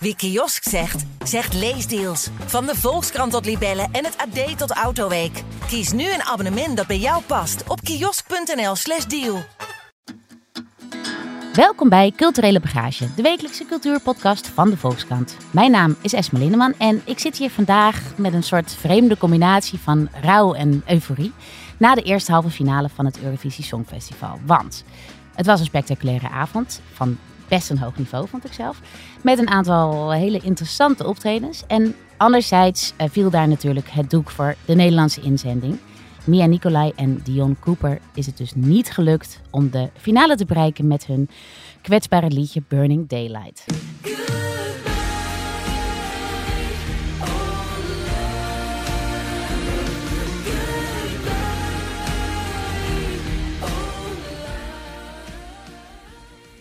Wie kiosk zegt, zegt leesdeals. Van de Volkskrant tot Libellen en het AD tot Autoweek. Kies nu een abonnement dat bij jou past op kiosk.nl/slash deal. Welkom bij Culturele Bagage, de wekelijkse cultuurpodcast van de Volkskrant. Mijn naam is Esme Linneman en ik zit hier vandaag met een soort vreemde combinatie van rouw en euforie. Na de eerste halve finale van het Eurovisie Songfestival. Want het was een spectaculaire avond van best een hoog niveau, vond ik zelf. Met een aantal hele interessante optredens. En anderzijds eh, viel daar natuurlijk het doek voor de Nederlandse inzending. Mia Nicolai en Dion Cooper is het dus niet gelukt om de finale te bereiken met hun kwetsbare liedje Burning Daylight.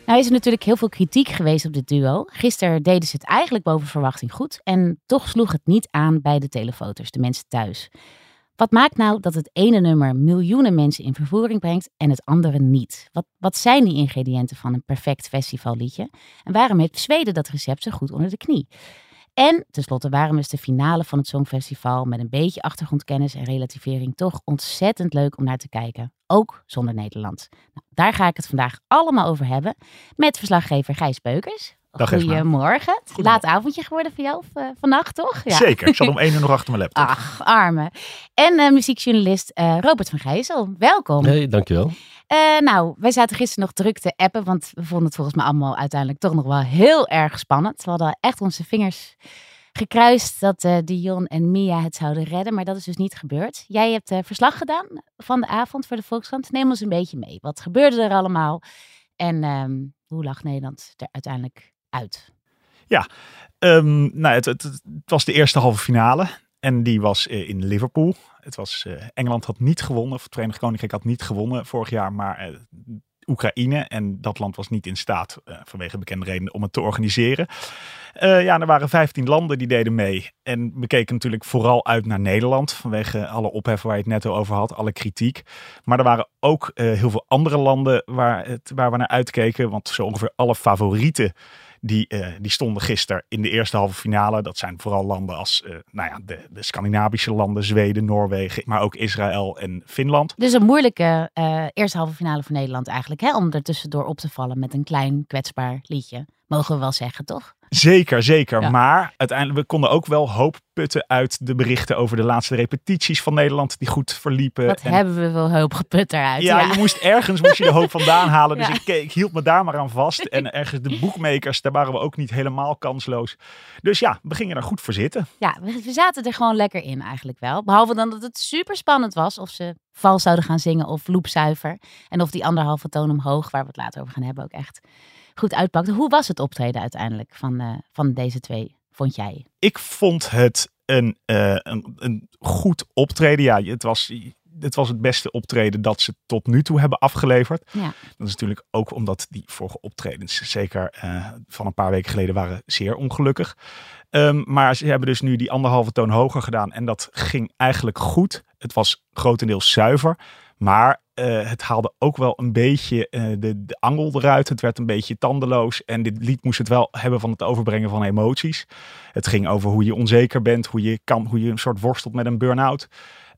Nou is er natuurlijk heel veel kritiek geweest op dit duo. Gisteren deden ze het eigenlijk boven verwachting goed en toch sloeg het niet aan bij de telefoters, de mensen thuis. Wat maakt nou dat het ene nummer miljoenen mensen in vervoering brengt en het andere niet? Wat, wat zijn die ingrediënten van een perfect festivalliedje? En waarom heeft Zweden dat recept zo goed onder de knie? En tenslotte, waarom is de finale van het Songfestival met een beetje achtergrondkennis en relativering toch ontzettend leuk om naar te kijken? Ook zonder Nederland. Nou, daar ga ik het vandaag allemaal over hebben met verslaggever Gijs Beukers. Dag. Goedemorgen. Laat avondje geworden voor jou uh, vannacht, toch? Ja. Zeker. Ik zat om één uur nog achter mijn laptop. Ach, arme. En uh, muziekjournalist uh, Robert van Gijzel. Welkom. Hey, dankjewel. Nou, wij zaten gisteren nog druk te appen, want we vonden het volgens mij allemaal uiteindelijk toch nog wel heel erg spannend. We hadden echt onze vingers gekruist dat uh, Dion en Mia het zouden redden, maar dat is dus niet gebeurd. Jij hebt uh, verslag gedaan van de avond voor de Volkskrant. Neem ons een beetje mee. Wat gebeurde er allemaal en um, hoe lag Nederland er uiteindelijk uit? Ja, um, nou, het, het, was de eerste halve finale en die was uh, in Liverpool. Het was, Engeland had niet gewonnen, of het Verenigd Koninkrijk had niet gewonnen vorig jaar, maar Oekraïne. En dat land was niet in staat, vanwege bekende redenen, om het te organiseren. Ja, er waren 15 landen die deden mee. En we keken natuurlijk vooral uit naar Nederland. Vanwege alle ophef waar je het net over had, alle kritiek. Maar er waren ook heel veel andere landen waar, het, waar we naar uitkeken. Want zo ongeveer alle favorieten die, uh, die stonden gisteren in de eerste halve finale. Dat zijn vooral landen als uh, nou ja, de, de Scandinavische landen, Zweden, Noorwegen, maar ook Israël en Finland. Dus een moeilijke uh, eerste halve finale voor Nederland eigenlijk, hè? om er tussendoor op te vallen met een klein kwetsbaar liedje. Mogen we wel zeggen, toch? Zeker, zeker. Ja. Maar uiteindelijk, we konden ook wel hoop putten uit de berichten over de laatste repetities van Nederland, die goed verliepen. Wat en... hebben we wel hoop geput eruit. Ja, ja, je moest ergens moest je de hoop vandaan halen. Dus ja. ik, ik, hield me daar maar aan vast. En ergens de boekmakers, daar waren we ook niet helemaal kansloos. Dus ja, we gingen er goed voor zitten. Ja, we, we zaten er gewoon lekker in eigenlijk wel. Behalve dan dat het super spannend was of ze vals zouden gaan zingen of loopzuiver. En of die anderhalve toon omhoog, waar we het later over gaan hebben, ook echt goed uitpakte. Hoe was het optreden uiteindelijk van, uh, van deze twee, vond jij? Ik vond het een, uh, een, een, goed optreden. Ja, het was, het was het beste optreden dat ze tot nu toe hebben afgeleverd. Ja. Dat is natuurlijk ook omdat die vorige optredens, zeker uh, van een paar weken geleden, waren zeer ongelukkig. Um, maar ze hebben dus nu die anderhalve toon hoger gedaan en dat ging eigenlijk goed. Het was grotendeels zuiver. Maar uh, het haalde ook wel een beetje uh, de, de, angel eruit. Het werd een beetje tandeloos. En dit lied moest het wel hebben van het overbrengen van emoties. Het ging over hoe je onzeker bent, hoe je, kan, hoe je een soort worstelt met een burn-out.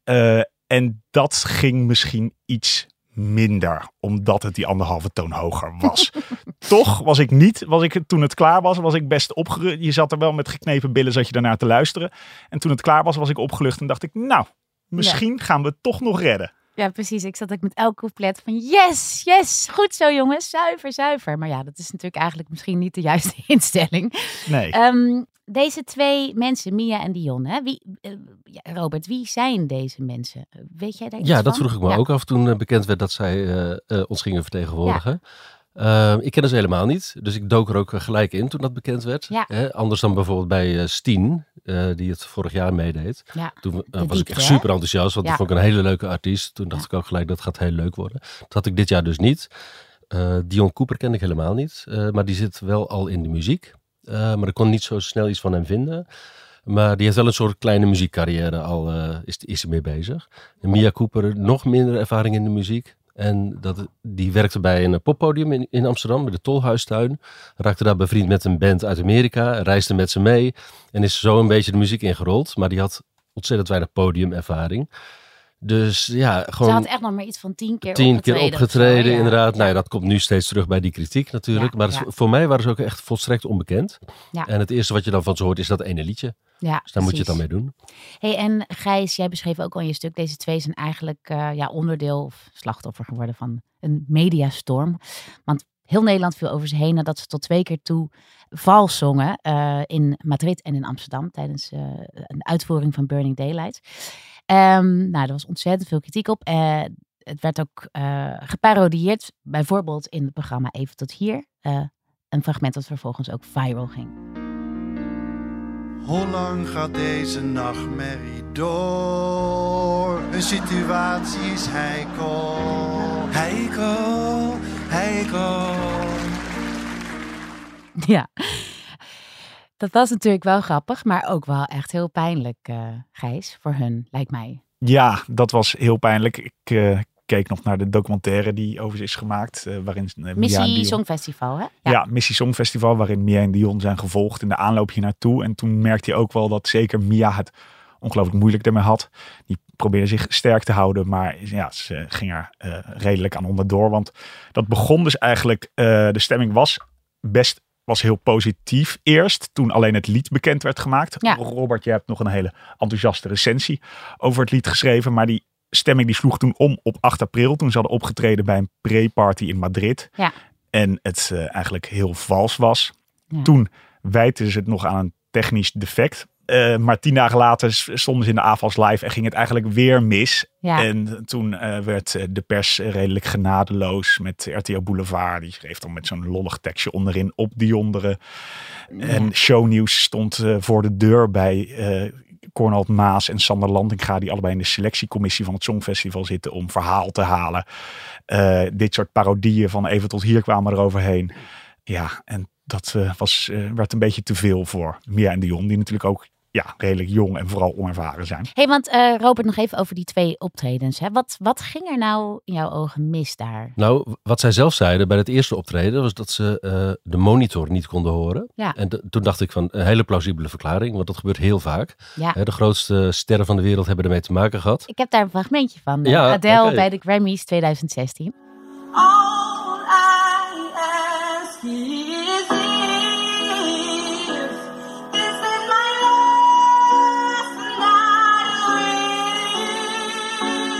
Uh, en dat ging misschien iets minder, omdat het die anderhalve toon hoger was. Toch was ik niet, was ik, toen het klaar was, was ik best opgeruimd. Je zat er wel met geknepen billen, zat je daarnaar te luisteren. En toen het klaar was, was ik opgelucht en dacht ik, nou, misschien ja. gaan we het toch nog redden. Ja, precies. Ik zat ook met elk couplet van yes, yes, goed zo jongens, zuiver, zuiver. Maar ja, dat is natuurlijk eigenlijk misschien niet de juiste instelling. Nee. Um, deze twee mensen, Mia en Dion, hè? Wie, uh, ja, Robert, wie zijn deze mensen? Weet jij daar iets Ja, van? dat vroeg ik me ja. ook af toen bekend werd dat zij uh, uh, ons gingen vertegenwoordigen. Ja. Uh, ik ken ze helemaal niet, dus ik dook er ook gelijk in toen dat bekend werd. Ja. Hè? Anders dan bijvoorbeeld bij uh, Steen, uh, die het vorig jaar meedeed. Ja. Toen was diepte, ik echt super enthousiast, want ja. dat vond ik een hele leuke artiest. Toen dacht ik ook gelijk, dat gaat heel leuk worden. Dat had ik dit jaar dus niet. Dion Cooper kende ik helemaal niet, maar die zit wel al in de muziek. maar ik kon niet zo snel iets van hem vinden. Maar die heeft wel een soort kleine muziekcarrière al, is, is er mee bezig. En Mia Cooper, nog minder ervaring in de muziek. En dat, die werkte bij een poppodium in, in Amsterdam, bij de Tolhuistuin. Raakte daar bevriend met een band uit Amerika, reisde met ze mee en is zo een beetje de muziek ingerold. Maar die had ontzettend weinig podiumervaring. Dus ja, gewoon... Ze had echt nog maar iets van tien keer tien opgetreden. keer opgetreden, ja. inderdaad. Nou ja, dat komt nu steeds terug bij die kritiek natuurlijk. Ja, maar ja. voor mij waren ze ook echt volstrekt onbekend. Ja. En het eerste wat je dan van ze hoort is dat ene liedje. Ja, Dus daar moet je het dan mee doen. Hey, en Gijs, jij beschreef ook al in je stuk, deze twee zijn eigenlijk eh, ja, onderdeel of slachtoffer geworden van een mediastorm. Want heel Nederland viel over ze heen nadat ze tot twee keer toe vals zongen eh, in Madrid en in Amsterdam tijdens eh, een uitvoering van Burning Daylight. Ehm, nou, er was ontzettend veel kritiek op. Eh, het werd ook geparodieerd, bijvoorbeeld in het programma Even tot hier. Een fragment dat vervolgens ook viral ging. Hoe lang gaat deze nachtmerrie door? Een situatie is heikel. Heikel, heikel. Ja, dat was natuurlijk wel grappig, maar ook wel echt heel pijnlijk, eh Gijs, voor hun, lijkt mij. Ja, dat was heel pijnlijk. Ik eh, keek nog naar de documentaire die over ze is gemaakt. eh, waarin en Missie Dion- Songfestival, hè? Ja. Missie Songfestival, waarin Mia en Dion zijn gevolgd in de aanloop hier naartoe. En toen merkte hij ook wel dat zeker Mia het ongelooflijk moeilijk ermee had. Die probeerde zich sterk te houden, maar ja, ze ging er eh, redelijk aan onderdoor. Want dat begon dus eigenlijk, de stemming was best was heel positief eerst, toen alleen het lied bekend werd gemaakt. Ja. Robert, je hebt nog een hele enthousiaste recensie over het lied geschreven, maar die stemming die sloeg toen om op 8 april, toen ze hadden opgetreden bij een pre-party in Madrid. Ja. En het eh, eigenlijk heel vals was. Ja. Toen wijten ze het nog aan een technisch defect. Eh, maar tien dagen later stonden ze in de AFAS live en ging het eigenlijk weer mis. Ja. En toen eh, werd de pers redelijk genadeloos met RTL Boulevard. Die schreef dan met zo'n lollig tekstje onderin op die onderen. En shownieuws stond voor de deur bij Cornald Maas en Sander Landinga, die allebei in de selectiecommissie van het Songfestival zitten om verhaal te halen. Eh, dit soort parodieën van even tot hier kwamen er overheen. Ja, en dat eh, was, eh, werd een beetje te veel voor Mia en Dion, die natuurlijk ook ja, redelijk jong en vooral onervaren zijn. hey, want eh, Robert, nog even over die twee optredens. Hè? Wat, wat ging er nou in jouw ogen mis daar? Nou, wat zij zelf zeiden bij het eerste optreden was dat ze eh, de monitor niet konden horen. Ja. En toen dacht ik van een hele plausibele verklaring, want dat gebeurt heel vaak. Ja. Hè, de grootste sterren van de wereld hebben ermee te maken gehad. Ik heb daar een fragmentje van. eh, Ja, Adele bij de Grammys 2016. All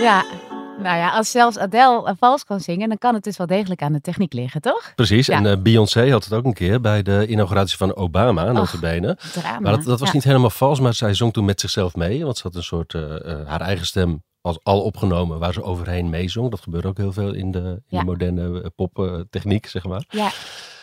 Ja, nou ja, als zelfs Adele eh, vals kan zingen, dan kan het dus wel degelijk aan de techniek liggen, toch? Precies, Ja. en eh, Beyoncé had het ook een keer bij de inauguratie van Obama, notabene. Drama. Maar dat, dat was Ja. niet helemaal vals, maar zij zong toen met zichzelf mee. Want ze had een soort, eh, haar eigen stem als al opgenomen waar ze overheen meezong. Dat gebeurt ook heel veel in de, in Ja. de moderne poptechniek, zeg maar. Ja.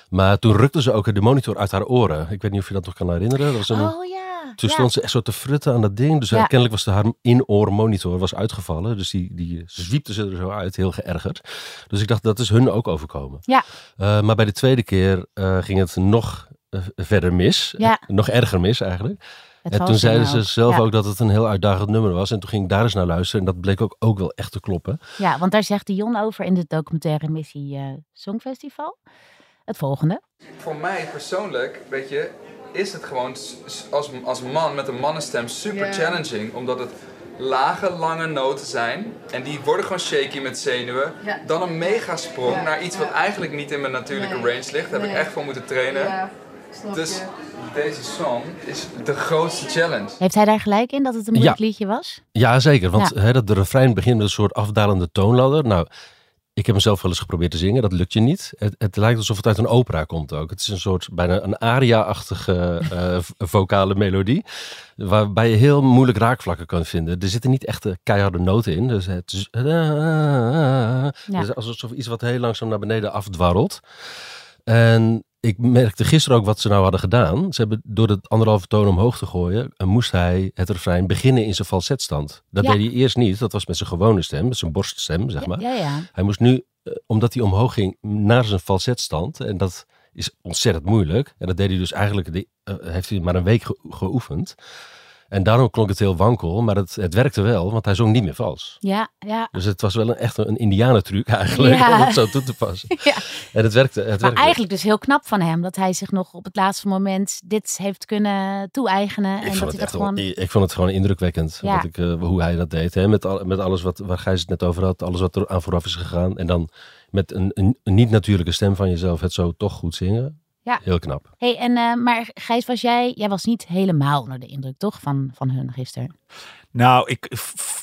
Maar toen rukte ze ook de monitor uit haar oren. Ik weet niet of je dat nog kan herinneren. Dat was een, Oh ja. toen ja. stond ze echt zo te frutten aan dat ding. Dus Ja. eh, kennelijk was de, haar in-oor monitor was uitgevallen. Dus die, die zwiepte ze er zo uit, heel geërgerd. Dus ik dacht, dat is hun ook overkomen. Ja. Eh, maar bij de tweede keer eh, ging het nog eh, verder mis. Ja. Nog erger mis eigenlijk. Het En toen zeiden zingen ze zelf Ja. ook dat het een heel uitdagend nummer was. En toen ging ik daar eens naar luisteren. En dat bleek ook, ook wel echt te kloppen. Ja, want daar zegt Dion over in de documentaire Missie eh, Songfestival. Het volgende. Voor mij persoonlijk, weet je, is het gewoon als, als man met een mannenstem super challenging. Omdat het lage, lange noten zijn. En die worden gewoon shaky met zenuwen. Ja. Dan een megasprong Ja, naar iets wat eigenlijk niet in mijn natuurlijke Nee. range ligt. Daar heb ik echt voor moeten trainen. Dus deze song is de grootste challenge. Heeft hij daar gelijk in dat het een moeilijk Ja. liedje was? Ja, zeker. Want hè, dat de refrein begint met een soort afdalende toonladder. Nou, ik heb hem zelf wel eens geprobeerd te zingen. Dat lukt je niet. Het, het lijkt alsof het uit een opera komt ook. Het is een soort bijna een aria-achtige eh, vocale melodie. Waarbij je heel moeilijk raakvlakken kan vinden. Er zitten niet echte keiharde noten in. Dus het is, het is alsof iets wat heel langzaam naar beneden afdwarrelt. En ik merkte gisteren ook wat ze nou hadden gedaan. Ze hebben door het anderhalve toon omhoog te gooien, eh, moest hij het refrein beginnen in zijn falsetstand. Dat Ja. deed hij eerst niet. Dat was met zijn gewone stem, met zijn borststem, zeg maar. Ja, ja. Hij moest nu, eh, omdat hij omhoog ging, naar zijn falsetstand. En dat is ontzettend moeilijk. En dat deed hij dus eigenlijk, de- eh, heeft hij maar een week ge- geoefend. En daarom klonk het heel wankel, maar het, het werkte wel, want hij zong niet meer vals. Ja, ja. Dus het was wel een, echt een indianentruc eigenlijk, Ja. om het zo toe te passen. ja. En het werkte. Het Maar werkte. eigenlijk dus heel knap van hem dat hij zich nog op het laatste moment dit heeft kunnen toe-eigenen. Ik En vond, dat het hij dat gewoon. ik vond het gewoon indrukwekkend Ja. wat ik, eh, hoe hij dat deed. Hè? Met, al, met alles wat, waar Gijs het net over had, alles wat er aan vooraf is gegaan. En dan met een, een, een niet-natuurlijke stem van jezelf het zo toch goed zingen. Ja. Heel knap. Hey, en, eh, maar Gijs, was jij, jij was niet helemaal onder de indruk, toch? Van, van hun gisteren. Nou, ik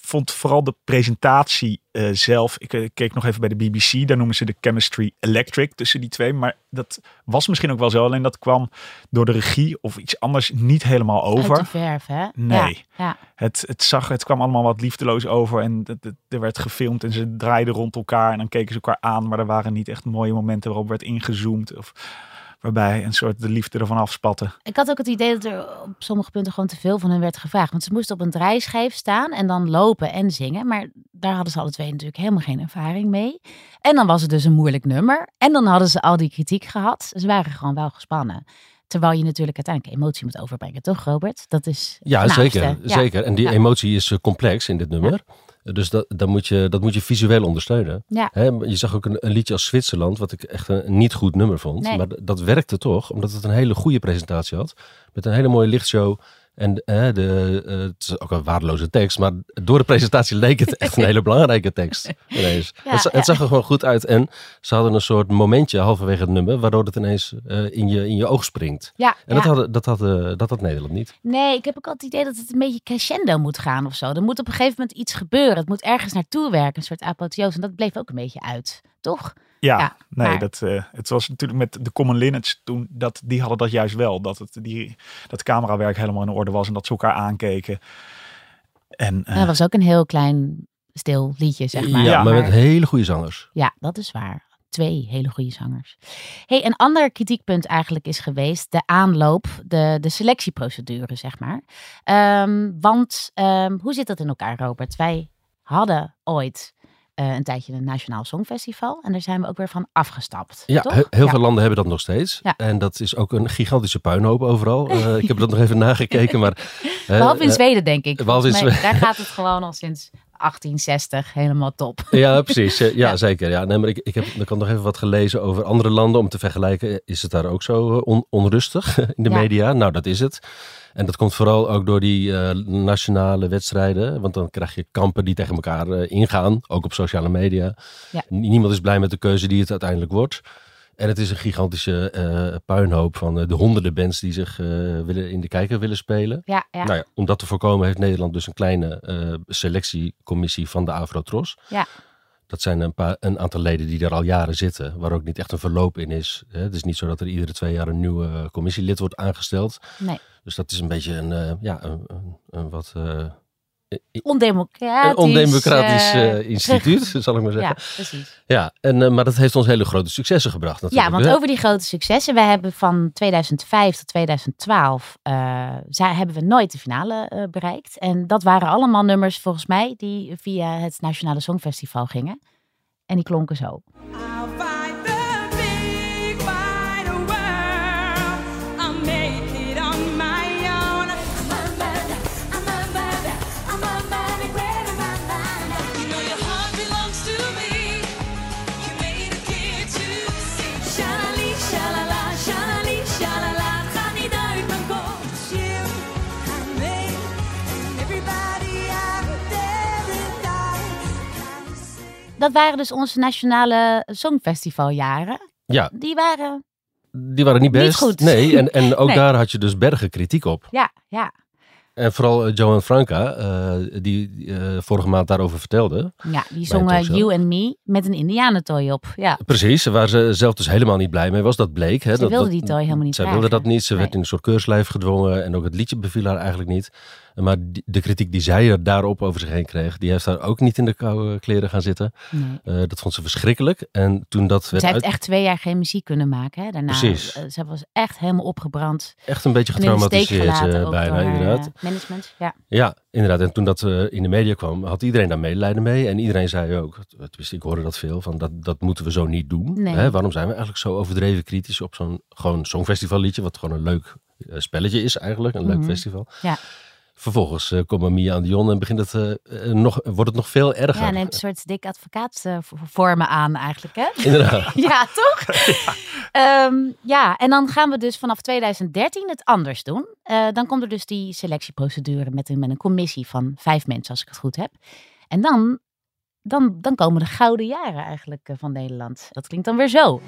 vond vooral de presentatie eh, zelf. Ik eh, keek nog even bij de BBC. Daar noemen ze de chemistry electric tussen die twee. Maar dat was misschien ook wel zo. Alleen dat kwam door de regie of iets anders niet helemaal Uit de over. verf, hè? Nee. Ja, ja. Het, het, zag, het kwam allemaal wat liefdeloos over. En het, het- er werd gefilmd en ze draaiden rond elkaar. En dan keken ze elkaar aan. Maar er waren niet echt mooie momenten waarop werd ingezoomd. Of waarbij een soort de liefde ervan afspatte. Ik had ook het idee dat er op sommige punten gewoon te veel van hun werd gevraagd. Want ze moesten op een draaischijf staan en dan lopen en zingen. Maar daar hadden ze alle twee natuurlijk helemaal geen ervaring mee. En dan was het dus een moeilijk nummer. En dan hadden ze al die kritiek gehad. Ze waren gewoon wel gespannen. Terwijl je natuurlijk uiteindelijk emotie moet overbrengen, toch Robert? Dat is Ja, zeker. Ja. zeker. En die Ja. emotie is eh, complex in dit nummer. Dus dat, dat, moet je, dat moet je visueel ondersteunen. Ja. Je zag ook een, een liedje als Zwitserland, wat ik echt een, niet goed nummer vond. Nee. Maar dat werkte toch, omdat het een hele goede presentatie had. Met een hele mooie lichtshow. En de, eh, het is ook een waardeloze tekst, maar door de presentatie leek het echt een hele belangrijke tekst. Ineens. Ja, het, het zag er gewoon goed uit. En ze hadden een soort momentje halverwege het nummer, waardoor het ineens eh, in, je, in je oog springt. Ja, En dat, had, dat, had, dat had Nederland niet. Nee, ik heb ook altijd het idee dat het een beetje crescendo moet gaan of zo. Er moet op een gegeven moment iets gebeuren. Het moet ergens naartoe werken, een soort apotheose. En dat bleef ook een beetje uit, toch? Ja, Ja, nee, maar- dat, eh, het was natuurlijk met de Common Linnets toen, dat, die hadden dat juist wel. Dat, het, die, dat camerawerk helemaal in orde was en dat ze elkaar aankeken. En, eh, En dat was ook een heel klein stil liedje, zeg maar. Ja, maar met hele goede zangers. Ja, dat is waar. Twee hele goede zangers. Hey, een ander kritiekpunt eigenlijk is geweest de aanloop, de, de selectieprocedure, zeg maar. Ehm, want ehm, hoe zit dat in elkaar, Robert? Wij hadden ooit een tijdje een Nationaal Songfestival en daar zijn we ook weer van afgestapt. Ja, toch? heel Ja. veel landen hebben dat nog steeds. Ja. En dat is ook een gigantische puinhoop overal. Eh, ik heb dat nog even nagekeken, maar... eh, Behalve in eh, Zweden, denk ik. behalve in Zweden. Daar gaat het gewoon al sinds 1860 helemaal top. Ja, precies. Eh, Ja, zeker. Ja, nee, maar ik, ik heb ik had nog even wat gelezen over andere landen om te vergelijken. Is het daar ook zo eh, on- onrustig in de media? Nou, dat is het. En dat komt vooral ook door die eh, nationale wedstrijden. Want dan krijg je kampen die tegen elkaar eh, ingaan. Ook op sociale media. Ja. Niemand is blij met de keuze die het uiteindelijk wordt. En het is een gigantische eh, puinhoop van de honderden bands die zich willen in de kijker willen spelen. Ja, ja. Nou ja, om dat te voorkomen heeft Nederland dus een kleine selectiecommissie van de Afrotros. Ja. Dat zijn een, paar, een aantal leden die daar al jaren zitten, waar ook niet echt een verloop in is. Het is niet zo dat er iedere twee jaar een nieuwe commissielid wordt aangesteld. Nee. Dus dat is een beetje een, eh, ja, een, een, een wat eh, Ondemocratisch. een ondemocratisch eh, instituut, zal ik maar zeggen. Ja, precies. Ja, en, maar dat heeft ons hele grote successen gebracht Ja, natuurlijk. want hè. over die grote successen. We hebben van 2005 tot 2012 eh, zij, hebben we nooit de finale bereikt. En dat waren allemaal nummers volgens mij die via het Nationale Songfestival gingen. En die klonken zo. Dat waren dus onze Nationale Songfestivaljaren. Ja, Die waren, die waren niet Niet best. goed. Nee, en, en ook Nee. daar had je dus bergen kritiek op. ja, ja, En vooral eh, Johan Franca, eh, die eh, vorige maand daarover vertelde. ja. Die zongen. You and Me met een indianentooi op. Ja, Precies, waar ze zelf dus helemaal niet blij mee was. Dat bleek. Hè, Ze dat, wilde die tooi helemaal niet Zij wilde dat niet. Ze Nee. werd in een soort keurslijf gedwongen. En ook het liedje beviel haar eigenlijk niet. Maar de kritiek die zij er daarop over zich heen kreeg, die heeft daar ook niet in de koude kleren gaan zitten. nee. Eh, dat vond ze verschrikkelijk. En toen dat werd Zij heeft echt twee jaar geen muziek kunnen maken. Hè? Daarna, Precies. ze was echt helemaal opgebrand. echt een beetje getraumatiseerd eh, bijna, inderdaad. management. Ja. Ja, inderdaad. En toen dat in de media kwam, had iedereen daar medelijden mee. En iedereen zei ook, tenminste ik hoorde dat veel, van dat, dat moeten we zo niet doen. Nee. Hè, waarom zijn we eigenlijk zo overdreven kritisch op zo'n gewoon songfestivalliedje, wat gewoon een leuk spelletje is eigenlijk, een leuk Mhm. festival. Ja. Vervolgens eh, komen Mia en Dion en begint het, eh, eh, nog, wordt het nog veel erger. Ja, neemt een soort dik advocaat eh, v- vormen aan eigenlijk, hè? Inderdaad. ja, toch? Ehm, ja, en dan gaan we dus vanaf 2013 het anders doen. Dan komt er dus die selectieprocedure met een, met een commissie van vijf mensen, als ik het goed heb. En dan, dan, dan komen de gouden jaren eigenlijk van Nederland. Dat klinkt dan weer zo.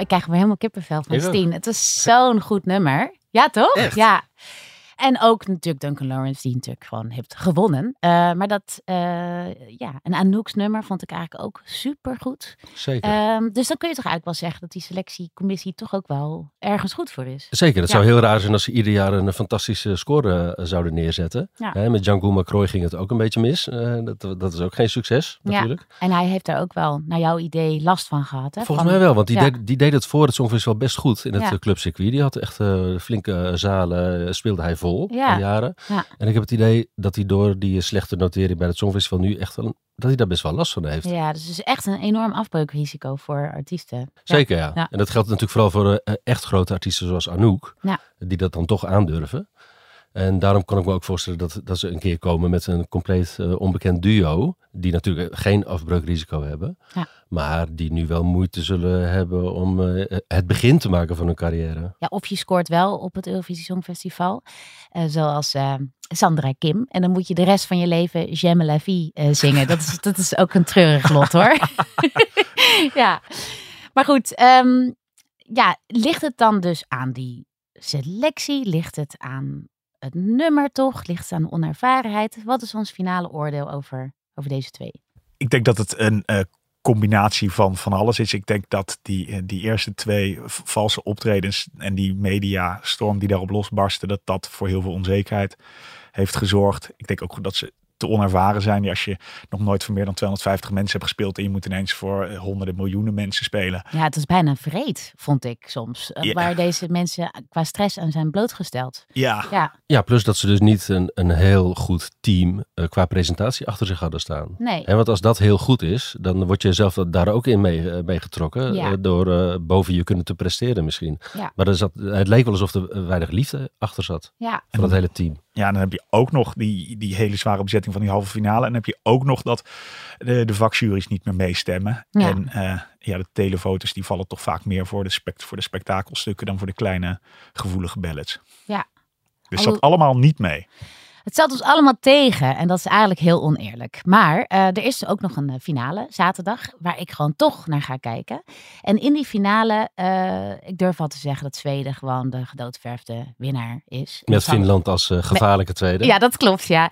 Ik krijg weer helemaal kippenvel van. Steen. Het is zo'n goed nummer. Ja, toch? Echt? Ja. En ook natuurlijk Duncan Lawrence, die natuurlijk gewoon heeft gewonnen. Eh, maar dat, eh, ja, een Anouk's nummer vond ik eigenlijk ook super goed. Zeker. Ehm, dus dan kun je toch eigenlijk wel zeggen dat die selectiecommissie toch ook wel ergens goed voor is. Zeker, het Ja. zou heel raar zijn als ze ieder jaar een fantastische score eh, zouden neerzetten. Ja. Hè, met Django Macroy ging het ook een beetje mis. Eh, dat, dat is ook geen succes, Ja. natuurlijk. En hij heeft daar ook wel, naar jouw idee, last van gehad. Hè? Volgens Van- mij wel, want die, ja. deed, die deed het voor het Songfestival best goed in het Ja. eh, clubcircuit. Die had echt eh, flinke eh, zalen, eh, speelde hij vol Ja. al jaren. Ja. En ik heb het idee dat hij door die slechte notering bij het Songfestival nu echt wel, dat hij daar best wel last van heeft. Ja, dus het is echt een enorm afbreukrisico voor artiesten. Zeker, ja. En dat geldt natuurlijk vooral voor eh, echt grote artiesten zoals Anouk, Ja. die dat dan toch aandurven. En daarom kan ik me ook voorstellen dat, dat ze een keer komen met een compleet eh, onbekend duo, die natuurlijk geen afbreukrisico hebben, Ja. maar die nu wel moeite zullen hebben om eh, het begin te maken van hun carrière. Ja, of je scoort wel op het Eurovisie Songfestival, eh, zoals Sandra Kim. En dan moet je de rest van je leven J'aime la vie zingen. Dat is, dat is ook een treurig lot hoor. ja, maar goed. ehm, ja, ligt het dan dus aan die selectie? Ligt het aan het nummer toch? Ligt aan de onervarenheid? Wat is ons finale oordeel over, over deze twee? Ik denk dat het een eh, combinatie van, van alles is. Ik denk dat die, eh, die eerste twee valse optredens en die mediastorm die daarop losbarstte, dat dat voor heel veel onzekerheid heeft gezorgd. Ik denk ook dat ze te onervaren zijn. Als je nog nooit voor meer dan 250 mensen hebt gespeeld en je moet ineens voor eh, honderden miljoenen mensen spelen. Ja, het is bijna vreed, vond ik soms. eh, Ja. Waar deze mensen qua stress aan zijn blootgesteld. Ja, Ja, Ja, plus dat ze dus niet een, een heel goed team eh, qua presentatie achter zich hadden staan. nee. En want als dat heel goed is, dan word je zelf daar ook in mee, eh, meegetrokken. Ja. eh, door eh, boven je kunnen te presteren misschien. Ja. Maar er zat, het leek wel alsof er weinig liefde achter zat. Ja, Van het hele team. Ja, dan heb je ook nog die, die hele zware bezetting van die halve finale. En dan heb je ook nog dat de, de vakjuries niet meer meestemmen. Ja. En eh, ja, de telefoto's die vallen toch vaak meer voor de, spect, voor de spektakelstukken dan voor de kleine gevoelige ballads. Ja. Dus dat allemaal niet mee. Het zat ons allemaal tegen en dat is eigenlijk heel oneerlijk. Maar eh, er is ook nog een eh, finale zaterdag waar ik gewoon toch naar ga kijken. En in die finale, eh, ik durf wel te zeggen dat Zweden gewoon de gedoodverfde winnaar is. Met Finland als gevaarlijke tweede. Ja, dat klopt, ja.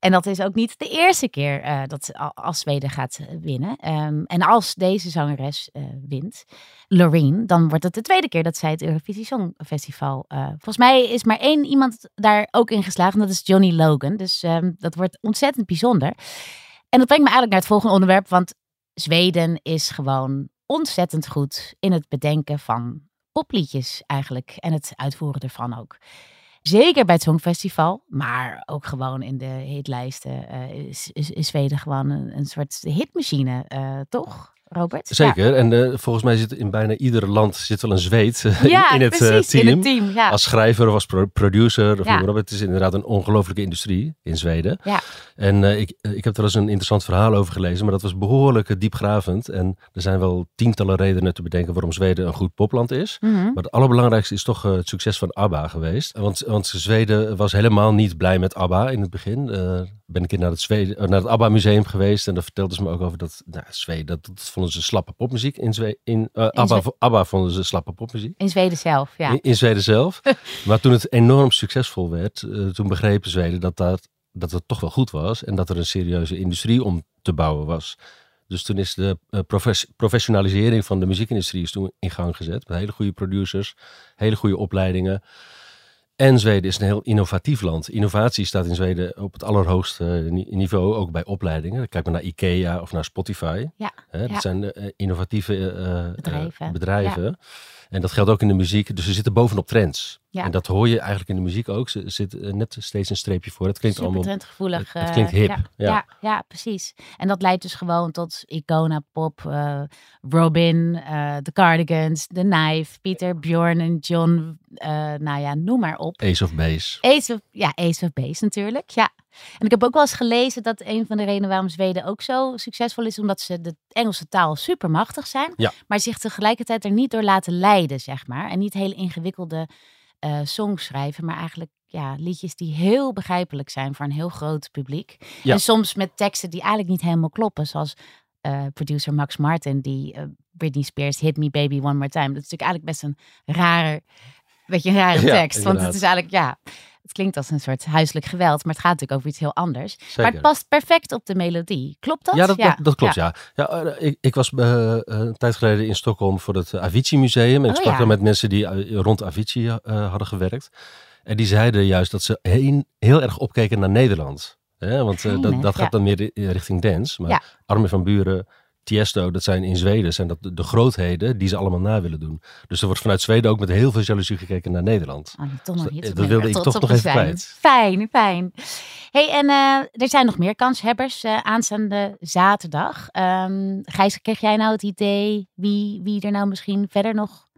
En dat is ook niet de eerste keer eh, dat als Zweden gaat eh, winnen. Ehm, en als deze zangeres eh, wint, Loreen, dan wordt het de tweede keer dat zij het Eurovisie Songfestival. eh volgens mij is maar één iemand daar ook in geslaagd, en dat is Johnny Logan. Dus ehm, dat wordt ontzettend bijzonder. En dat brengt me eigenlijk naar het volgende onderwerp, want Zweden is gewoon ontzettend goed in het bedenken van popliedjes eigenlijk en het uitvoeren ervan ook. Zeker bij het Songfestival, maar ook gewoon in de hitlijsten. Eh, is, is, is Zweden gewoon een, een soort hitmachine, eh, toch, Robert? Zeker. En eh, volgens mij zit in bijna ieder land zit wel een Zweed eh, Ja, in, het eh, precies, team. in het team. Ja. Als schrijver of als pro- producer. Of op. Het is inderdaad een ongelofelijke industrie in Zweden. Ja. En ik, ik heb er eens een interessant verhaal over gelezen. Maar dat was behoorlijk eh, diepgravend. En er zijn wel tientallen redenen te bedenken waarom Zweden een goed popland is. Mhm. Maar het allerbelangrijkste is toch het succes van ABBA geweest. Want, want Zweden was helemaal niet blij met ABBA in het begin. Ben ik naar het, Zweden, naar het ABBA museum geweest. En daar vertelden ze me ook over dat nou, Zweden, dat, dat vonden ze slappe popmuziek. In, Zwe in, ABBA, Zwe- ABBA vonden ze slappe popmuziek. In Zweden zelf, ja. In, in Zweden zelf. maar toen het enorm succesvol werd, eh, toen begrepen Zweden dat, dat, dat het toch wel goed was. En dat er een serieuze industrie om te bouwen was. Dus toen is de eh, profes- professionalisering van de muziekindustrie is toen in gang gezet. Met hele goede producers, hele goede opleidingen. En Zweden is een heel innovatief land. Innovatie staat in Zweden op het allerhoogste ni- niveau, ook bij opleidingen. Kijk maar naar IKEA of naar Spotify. Ja, dat ja. zijn eh, innovatieve eh, eh, Bedrijven. bedrijven. En dat geldt ook in de muziek. Dus ze zitten bovenop trends. Ja. En dat hoor je eigenlijk in de muziek ook. Ze zit eh, net steeds een streepje voor. Het klinkt Super allemaal... trendgevoelig. het- het eh, klinkt hip, Ja, ja. ja. Ja, precies. En dat leidt dus gewoon tot Icona Pop, eh, Robin, eh The Cardigans, The Knife, Pieter, Bjorn en John. nou ja, noem maar op. Ace of Base. Ace of, ja, Ace of Base natuurlijk. Ja. En ik heb ook wel eens gelezen dat een van de redenen waarom Zweden ook zo succesvol is, omdat ze de Engelse taal super machtig zijn, Ja. maar zich tegelijkertijd er niet door laten leiden, zeg maar. En niet hele ingewikkelde eh, songs schrijven, maar eigenlijk ja, liedjes die heel begrijpelijk zijn voor een heel groot publiek. Ja. En soms met teksten die eigenlijk niet helemaal kloppen, zoals eh, producer Max Martin, die eh, Britney Spears Hit Me Baby One More Time. Dat is natuurlijk eigenlijk best een rare, beetje een rare Ja, tekst. Want het is eigenlijk, ja, het klinkt als een soort huiselijk geweld, maar het gaat natuurlijk over iets heel anders. Zeker. Maar het past perfect op de melodie. Klopt dat? Ja, dat, dat, dat klopt, ja. ja. eh, ik, ik was eh, eh, een tijd geleden in Stockholm voor het Avicii Museum. En ik Oh, sprak daar met mensen die rond Avicii hadden gewerkt. En die zeiden juist dat ze heen, heel erg opkeken naar Nederland. Hè? Want dat, dat gaat dan meer ri- richting dance. Maar. Armin van Buren, Tiesto, dat zijn in Zweden zijn dat de, de grootheden die ze allemaal na willen doen. Dus er wordt vanuit Zweden ook met heel veel jaloezie gekeken naar Nederland. Oh, toch nog Dat- wilde ik toch nog te even zijn. kwijt. Fijn, fijn. hey, en eh, er zijn nog meer kanshebbers eh, aanstaande zaterdag. Ehm Gijs, kreeg jij nou het idee wie, wie er nou misschien verder nog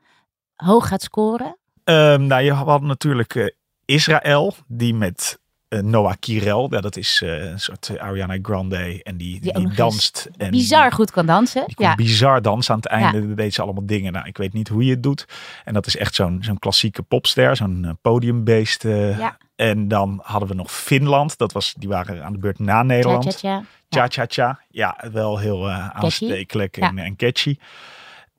hoog gaat scoren? Ehm, nou, je had natuurlijk eh, Israël, die met Noah Kirel, ja, dat is eh, een soort eh, Ariana Grande, en die, die, danst. En Bizar goed kan dansen. Die Ja. bizar dansen aan het einde. Ja. deed ze allemaal dingen. Nou, ik weet niet hoe je het doet. En dat is echt zo'n zo'n klassieke popster, zo'n eh, podiumbeest. eh. Ja. En dan hadden we nog Finland. Dat was, die waren aan de beurt na Nederland. Tja, tja, Cha Cha Cha. Ja, wel heel eh, aanstekelijk en, en catchy.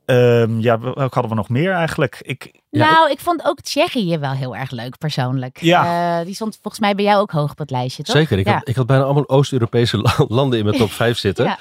Ehm, ja, welke hadden we nog meer eigenlijk? Ik, Ja, nou, ik vond ook Tsjechië wel heel erg leuk persoonlijk. Ja. Eh, die stond volgens mij bij jou ook hoog op het lijstje, toch? Zeker, ik, ja. had, ik had bijna allemaal Oost-Europese la- landen in mijn top 5 zitten. Ja.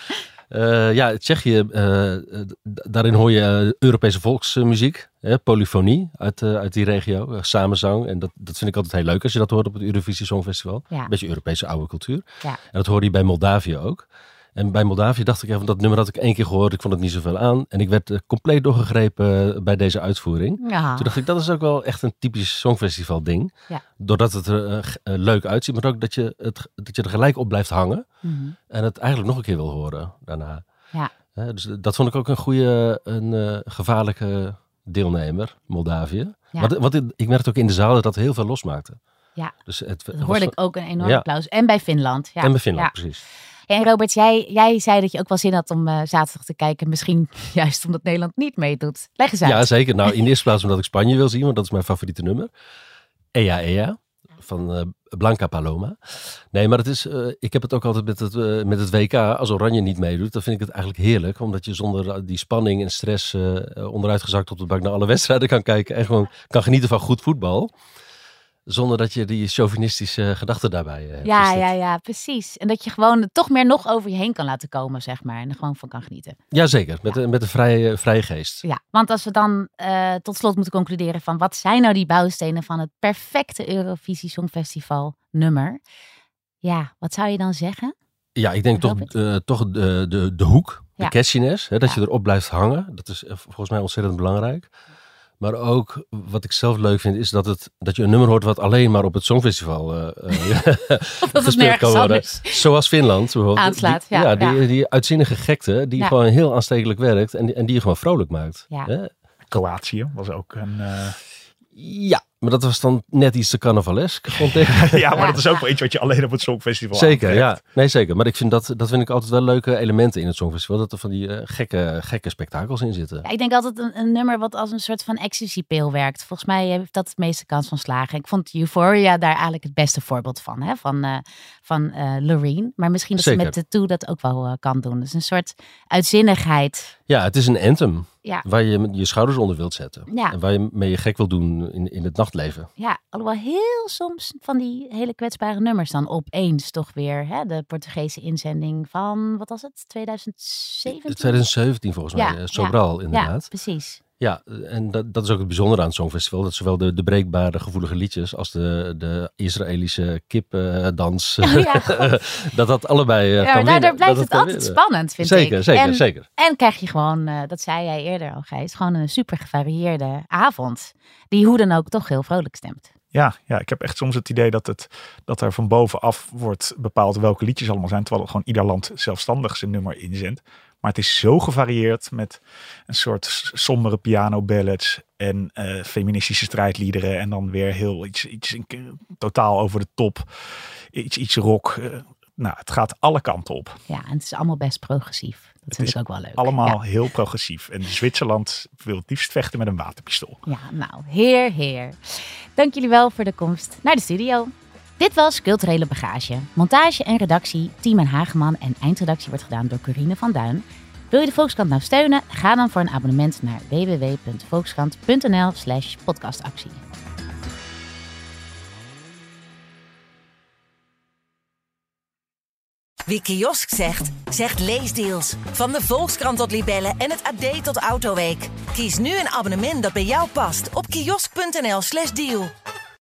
Eh, ja, Tsjechië, eh, daarin hoor je Europese volksmuziek, hè, polyfonie uit, uit die regio, samenzang. En dat, dat vind ik altijd heel leuk als je dat hoort op het Eurovisie Songfestival. Ja. Een beetje Europese oude cultuur. Ja. En dat hoorde je bij Moldavië ook. En bij Moldavië dacht ik even, dat nummer had ik één keer gehoord, ik vond het niet zoveel aan. En ik werd eh, compleet doorgegrepen eh, bij deze uitvoering. Ja. Toen dacht ik, dat is ook wel echt een typisch songfestival ding. Ja. Doordat het er eh, leuk uitziet, maar ook dat je, het, dat je er gelijk op blijft hangen. Mhm. En het eigenlijk nog een keer wil horen daarna. Ja. Dus dat vond ik ook een goede, een gevaarlijke deelnemer, Moldavië. Ja. Want, want ik- merkte ook in de zaal dat dat heel veel losmaakte. Ja. Dus het, Dat was- hoorde ik ook een enorm Ja. applaus. En bij Finland. Ja. En bij Finland, precies. En Robert, jij, jij zei dat je ook wel zin had om eh, zaterdag te kijken. Misschien juist omdat Nederland niet meedoet. Leg eens uit. Ja, zeker. Nou, in de eerste plaats omdat ik Spanje wil zien, want dat is mijn favoriete nummer. Ea Ea van eh, Blanca Paloma. Nee, maar het is, eh, ik heb het ook altijd met het, met het WK. Als Oranje niet meedoet, dan vind ik het eigenlijk heerlijk. Omdat je zonder die spanning en stress onderuitgezakt op de bank naar alle wedstrijden kan kijken. En gewoon kan genieten van goed voetbal. Zonder dat je die chauvinistische gedachten daarbij eh, hebt. Ja, Dus dat- ja, ja, precies. En dat je gewoon toch meer nog over je heen kan laten komen, zeg maar. En er gewoon van kan genieten. ja, zeker. Met, een- met een vrije, vrije geest. Ja, want als we dan eh, tot slot moeten concluderen van wat zijn nou die bouwstenen van het perfecte Eurovisie Songfestival nummer? Ja, wat zou je dan zeggen? Ja, ik denk toch, eh, toch de, de, de hoek, de Ja. catchiness, hè, dat Ja. je erop blijft hangen. Dat is eh, volgens mij ontzettend belangrijk. Maar ook wat ik zelf leuk vind, is dat, het, dat je een nummer hoort wat alleen maar op het Songfestival eh, eh, gespeeld kan worden. anders. Zoals Finland bijvoorbeeld. Aanslaat, Die- ja, die, ja. die uitzinnige gekte, die Ja. gewoon heel aanstekelijk werkt en die, en die je gewoon vrolijk maakt. Ja. Hè? Kroatië was ook een... eh, Ja, maar dat was dan net iets te carnavalesk, vond ik. ja, maar Ja. dat is ook wel iets wat je alleen op het Songfestival Zeker, aantrekt. ja. Nee, zeker. Maar ik vind dat, dat vind ik altijd wel leuke elementen in het Songfestival. Dat er van die eh, gekke, gekke spektakels in zitten. Ja, ik denk altijd een, een nummer wat als een soort van ecstasy-pil werkt. Volgens mij heeft dat het meeste kans van slagen. Ik vond Euphoria daar eigenlijk het beste voorbeeld van. Hè? Van, eh van eh, Loreen. Maar misschien dat Zeker. ze met de Toe dat ook wel kan doen. Dus een soort uitzinnigheid. Ja, het is een anthem Ja, waar je je schouders onder wilt zetten. Ja. En waar je mee je gek wil doen in, in het nachtleven. ja, alhoewel heel soms van die hele kwetsbare nummers dan opeens toch weer. Hè? De Portugese inzending van, wat was het, 2017? 2017 volgens mij, Ja, eh, ja. Sobral Ja, inderdaad. precies. Ja, en dat, dat is ook het bijzondere aan het Songfestival. Dat zowel de, de breekbare, gevoelige liedjes als de, de Israëlische kippendans, Oh ja, God. dat dat allebei eh, Ja, kan winnen. daardoor blijft Dat het altijd winnen. spannend, vind zeker, ik. Zeker, en, zeker. En krijg je gewoon, eh, dat zei jij eerder al, Gijs, gewoon een super gevarieerde avond. Die hoe dan ook toch heel vrolijk stemt. Ja, ja, ik heb echt soms het idee dat, het, dat er van bovenaf wordt bepaald welke liedjes allemaal zijn. Terwijl gewoon ieder land zelfstandig zijn nummer inzendt. Maar het is zo gevarieerd met een soort sombere piano ballads en eh, feministische strijdliederen. En dan weer heel iets, iets in- totaal over de top. Iets, iets rock. eh, nou, het gaat alle kanten op. Ja, en het is allemaal best progressief. Dat vind ik ook wel leuk. Allemaal Ja. heel progressief. En Zwitserland wil het liefst vechten met een waterpistool. Ja, nou, heer, heer. Dank jullie wel voor de komst naar de studio. Dit was Culturele Bagage. Montage en redactie, Team en Hageman en eindredactie wordt gedaan door Corine van Duin. Wil je de Volkskrant nou steunen? Ga dan voor een abonnement naar www.volkskrant.nl slash podcastactie. Wie kiosk zegt, zegt leesdeals. Van de Volkskrant tot Libellen en het AD tot Autoweek. Kies nu een abonnement dat bij jou past op kiosk.nl/slash deal.